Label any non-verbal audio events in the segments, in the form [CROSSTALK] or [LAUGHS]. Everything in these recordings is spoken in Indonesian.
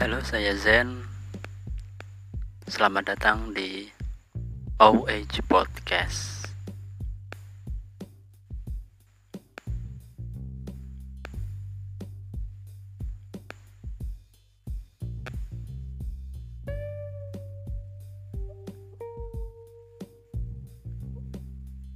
Halo, saya Zen. Selamat datang di OH Podcast.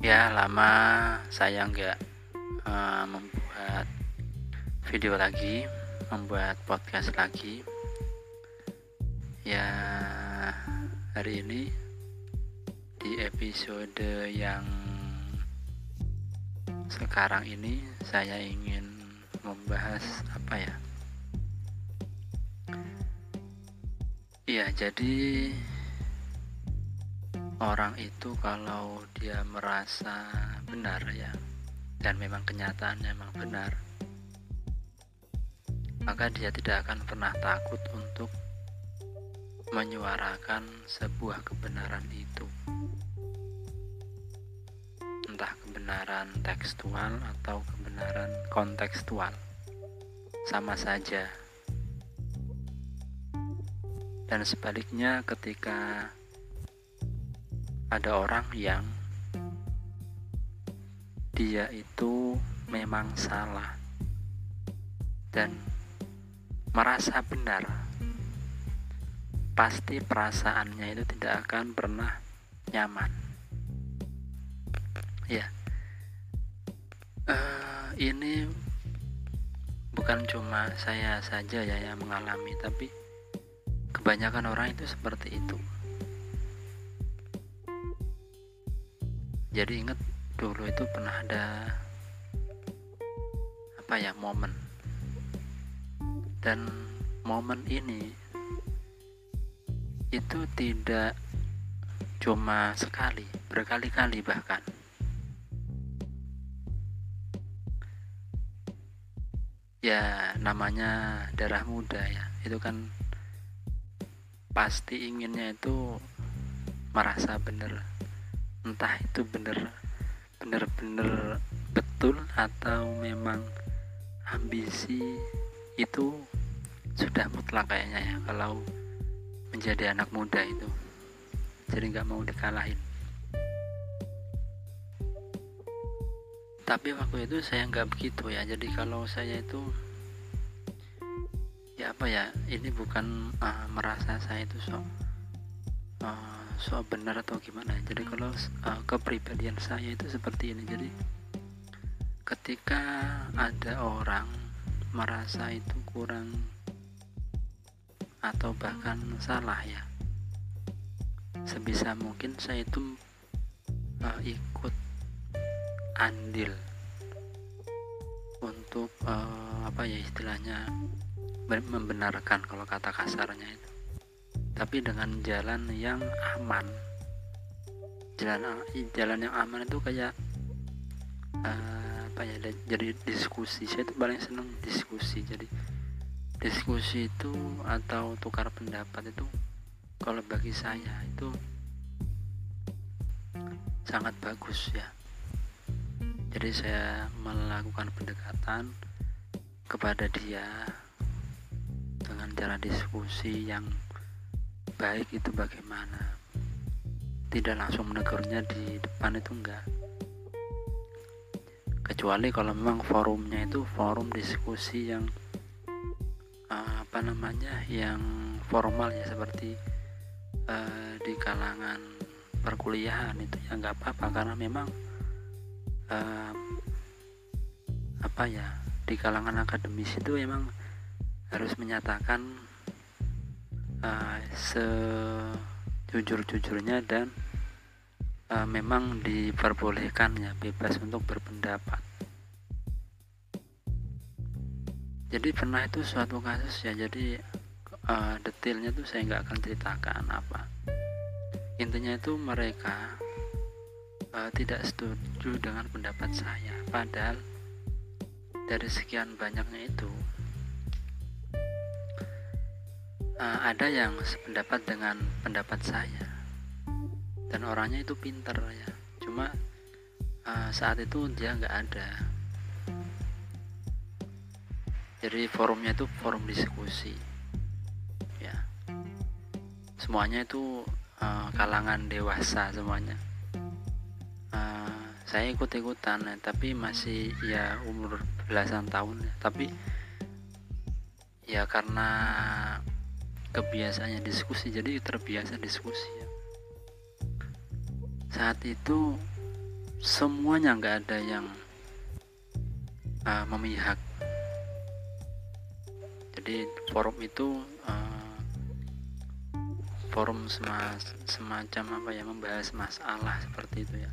Ya, lama saya nggak uh, membuat video lagi, membuat podcast lagi ya hari ini di episode yang sekarang ini saya ingin membahas apa ya? Iya jadi orang itu kalau dia merasa benar ya dan memang kenyataannya memang benar maka dia tidak akan pernah takut untuk menyuarakan sebuah kebenaran itu. Entah kebenaran tekstual atau kebenaran kontekstual. Sama saja. Dan sebaliknya ketika ada orang yang dia itu memang salah dan merasa benar pasti perasaannya itu tidak akan pernah nyaman. Ya. Uh, ini bukan cuma saya saja ya yang mengalami tapi kebanyakan orang itu seperti itu. Jadi ingat dulu itu pernah ada apa ya momen. Dan momen ini itu tidak cuma sekali, berkali-kali bahkan. Ya, namanya darah muda ya. Itu kan pasti inginnya itu merasa benar. Entah itu benar benar-benar betul atau memang ambisi itu sudah mutlak kayaknya ya kalau menjadi anak muda itu. Jadi nggak mau dikalahin. Tapi waktu itu saya nggak begitu ya. Jadi kalau saya itu ya apa ya ini bukan uh, merasa saya itu so uh, so benar atau gimana. Jadi kalau uh, kepribadian saya itu seperti ini. Jadi ketika ada orang merasa itu kurang atau bahkan salah ya. Sebisa mungkin saya itu uh, ikut andil untuk uh, apa ya istilahnya membenarkan kalau kata kasarnya itu. Tapi dengan jalan yang aman. Jalan jalan yang aman itu kayak uh, apa ya jadi diskusi. Saya itu paling seneng diskusi. Jadi diskusi itu atau tukar pendapat itu kalau bagi saya itu sangat bagus ya. Jadi saya melakukan pendekatan kepada dia dengan cara diskusi yang baik itu bagaimana. Tidak langsung menegurnya di depan itu enggak. Kecuali kalau memang forumnya itu forum diskusi yang apa namanya yang formal ya seperti uh, di kalangan perkuliahan itu ya nggak apa-apa. Karena memang uh, apa ya di kalangan akademis itu memang harus menyatakan uh, sejujur-jujurnya dan uh, memang diperbolehkan ya bebas untuk berpendapat jadi pernah itu suatu kasus ya jadi uh, detailnya tuh saya nggak akan ceritakan apa. Intinya itu mereka uh, tidak setuju dengan pendapat saya. Padahal dari sekian banyaknya itu uh, ada yang sependapat dengan pendapat saya. Dan orangnya itu pinter ya. Cuma uh, saat itu dia nggak ada jadi forumnya itu forum diskusi semuanya itu uh, kalangan dewasa semuanya uh, saya ikut-ikutan ya, tapi masih ya umur belasan tahun ya. tapi ya karena kebiasaannya diskusi jadi terbiasa diskusi ya. saat itu semuanya nggak ada yang uh, memihak jadi forum itu uh, forum semacam apa ya membahas masalah seperti itu ya.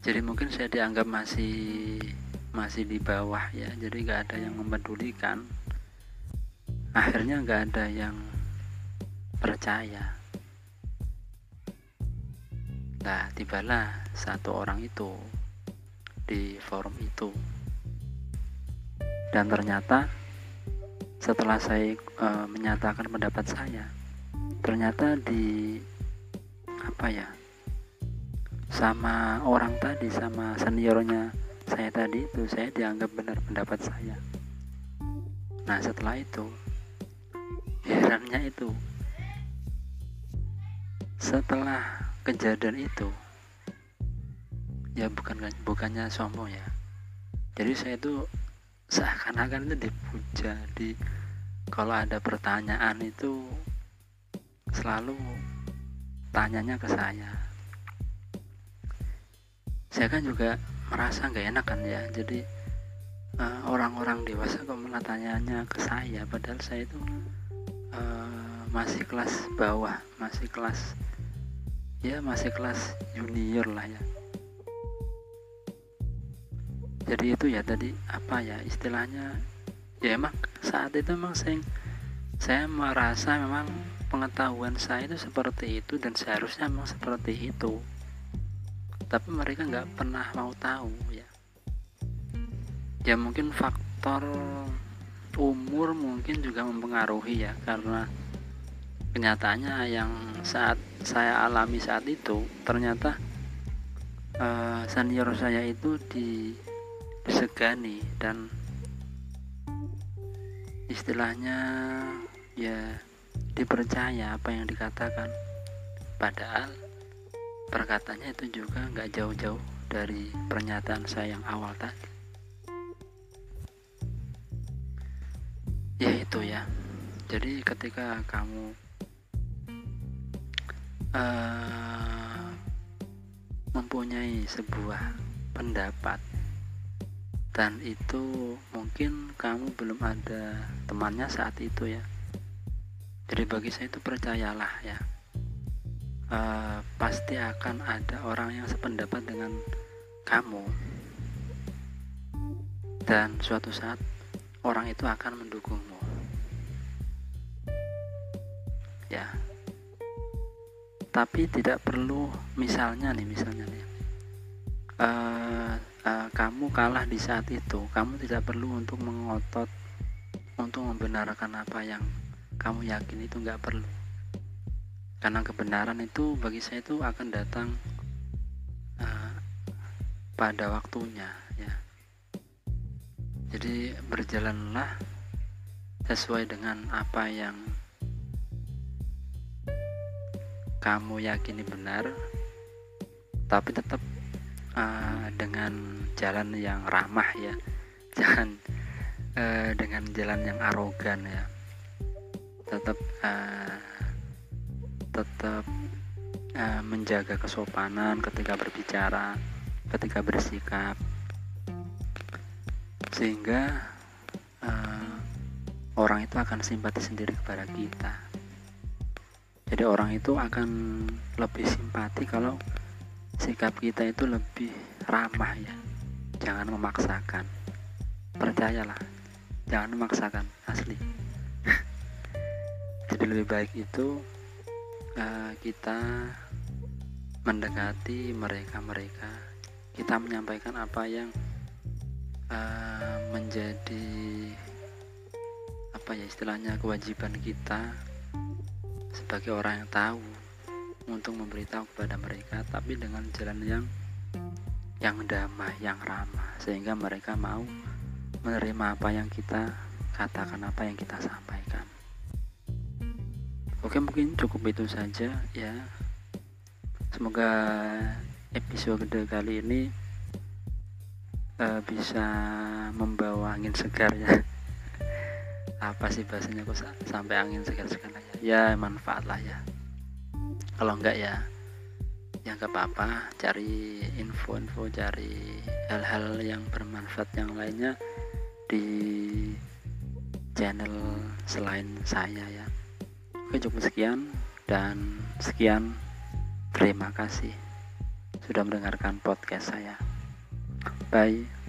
Jadi mungkin saya dianggap masih masih di bawah ya. Jadi nggak ada yang mempedulikan. Akhirnya nggak ada yang percaya. Nah tibalah satu orang itu di forum itu dan ternyata setelah saya e, menyatakan pendapat saya ternyata di apa ya sama orang tadi sama seniornya saya tadi itu saya dianggap benar pendapat saya. Nah setelah itu herannya itu setelah kejadian itu ya bukan bukannya sombong ya jadi saya itu seakan-akan itu dipuja di kalau ada pertanyaan itu selalu tanyanya ke saya. Saya kan juga merasa nggak enak kan ya jadi eh, orang-orang uh, dewasa kok malah tanyanya ke saya padahal saya itu uh, masih kelas bawah masih kelas ya masih kelas junior lah ya jadi itu ya tadi apa ya istilahnya ya emang saat itu memang saya saya merasa memang pengetahuan saya itu seperti itu dan seharusnya memang seperti itu. Tapi mereka nggak pernah mau tahu ya. Ya mungkin faktor umur mungkin juga mempengaruhi ya karena kenyataannya yang saat saya alami saat itu ternyata uh, senior saya itu di disegani dan istilahnya ya dipercaya apa yang dikatakan. Padahal perkataannya itu juga nggak jauh-jauh dari pernyataan saya yang awal tadi. Ya itu ya. Jadi ketika kamu uh, mempunyai sebuah pendapat dan itu mungkin kamu belum ada temannya saat itu ya. Jadi bagi saya itu percayalah ya. Uh, pasti akan ada orang yang sependapat dengan kamu. Dan suatu saat orang itu akan mendukungmu. Ya. Tapi tidak perlu misalnya nih misalnya nih. Uh, uh, kamu kalah di saat itu. Kamu tidak perlu untuk mengotot untuk membenarkan apa yang kamu yakin itu nggak perlu. Karena kebenaran itu bagi saya itu akan datang uh, pada waktunya ya. Jadi berjalanlah sesuai dengan apa yang kamu yakini benar tapi tetap dengan jalan yang ramah ya. Jangan uh, dengan jalan yang arogan ya. Tetap uh, tetap uh, menjaga kesopanan ketika berbicara ketika bersikap. Sehingga uh, orang itu akan simpati sendiri kepada kita. Jadi orang itu akan lebih simpati kalau sikap kita itu lebih ramah ya. Jangan memaksakan. Percayalah jangan memaksakan asli. [LAUGHS] Jadi lebih baik itu uh, kita mendekati mereka-mereka. Kita menyampaikan apa yang uh, menjadi apa ya istilahnya kewajiban kita sebagai orang yang tahu untuk memberitahu kepada mereka tapi dengan jalan yang yang damai, yang ramah sehingga mereka mau menerima apa yang kita katakan, apa yang kita sampaikan. oke mungkin cukup itu saja ya. Semoga episode kali ini uh, bisa membawa angin segar ya. [LAUGHS] Apa sih bahasanya kok sampai angin segar-segar ya manfaat lah ya kalau enggak ya ya nggak apa-apa. Cari info-info cari hal-hal yang bermanfaat yang lainnya di channel selain saya ya. Oke cukup sekian dan sekian. Terima kasih sudah mendengarkan podcast saya. Bye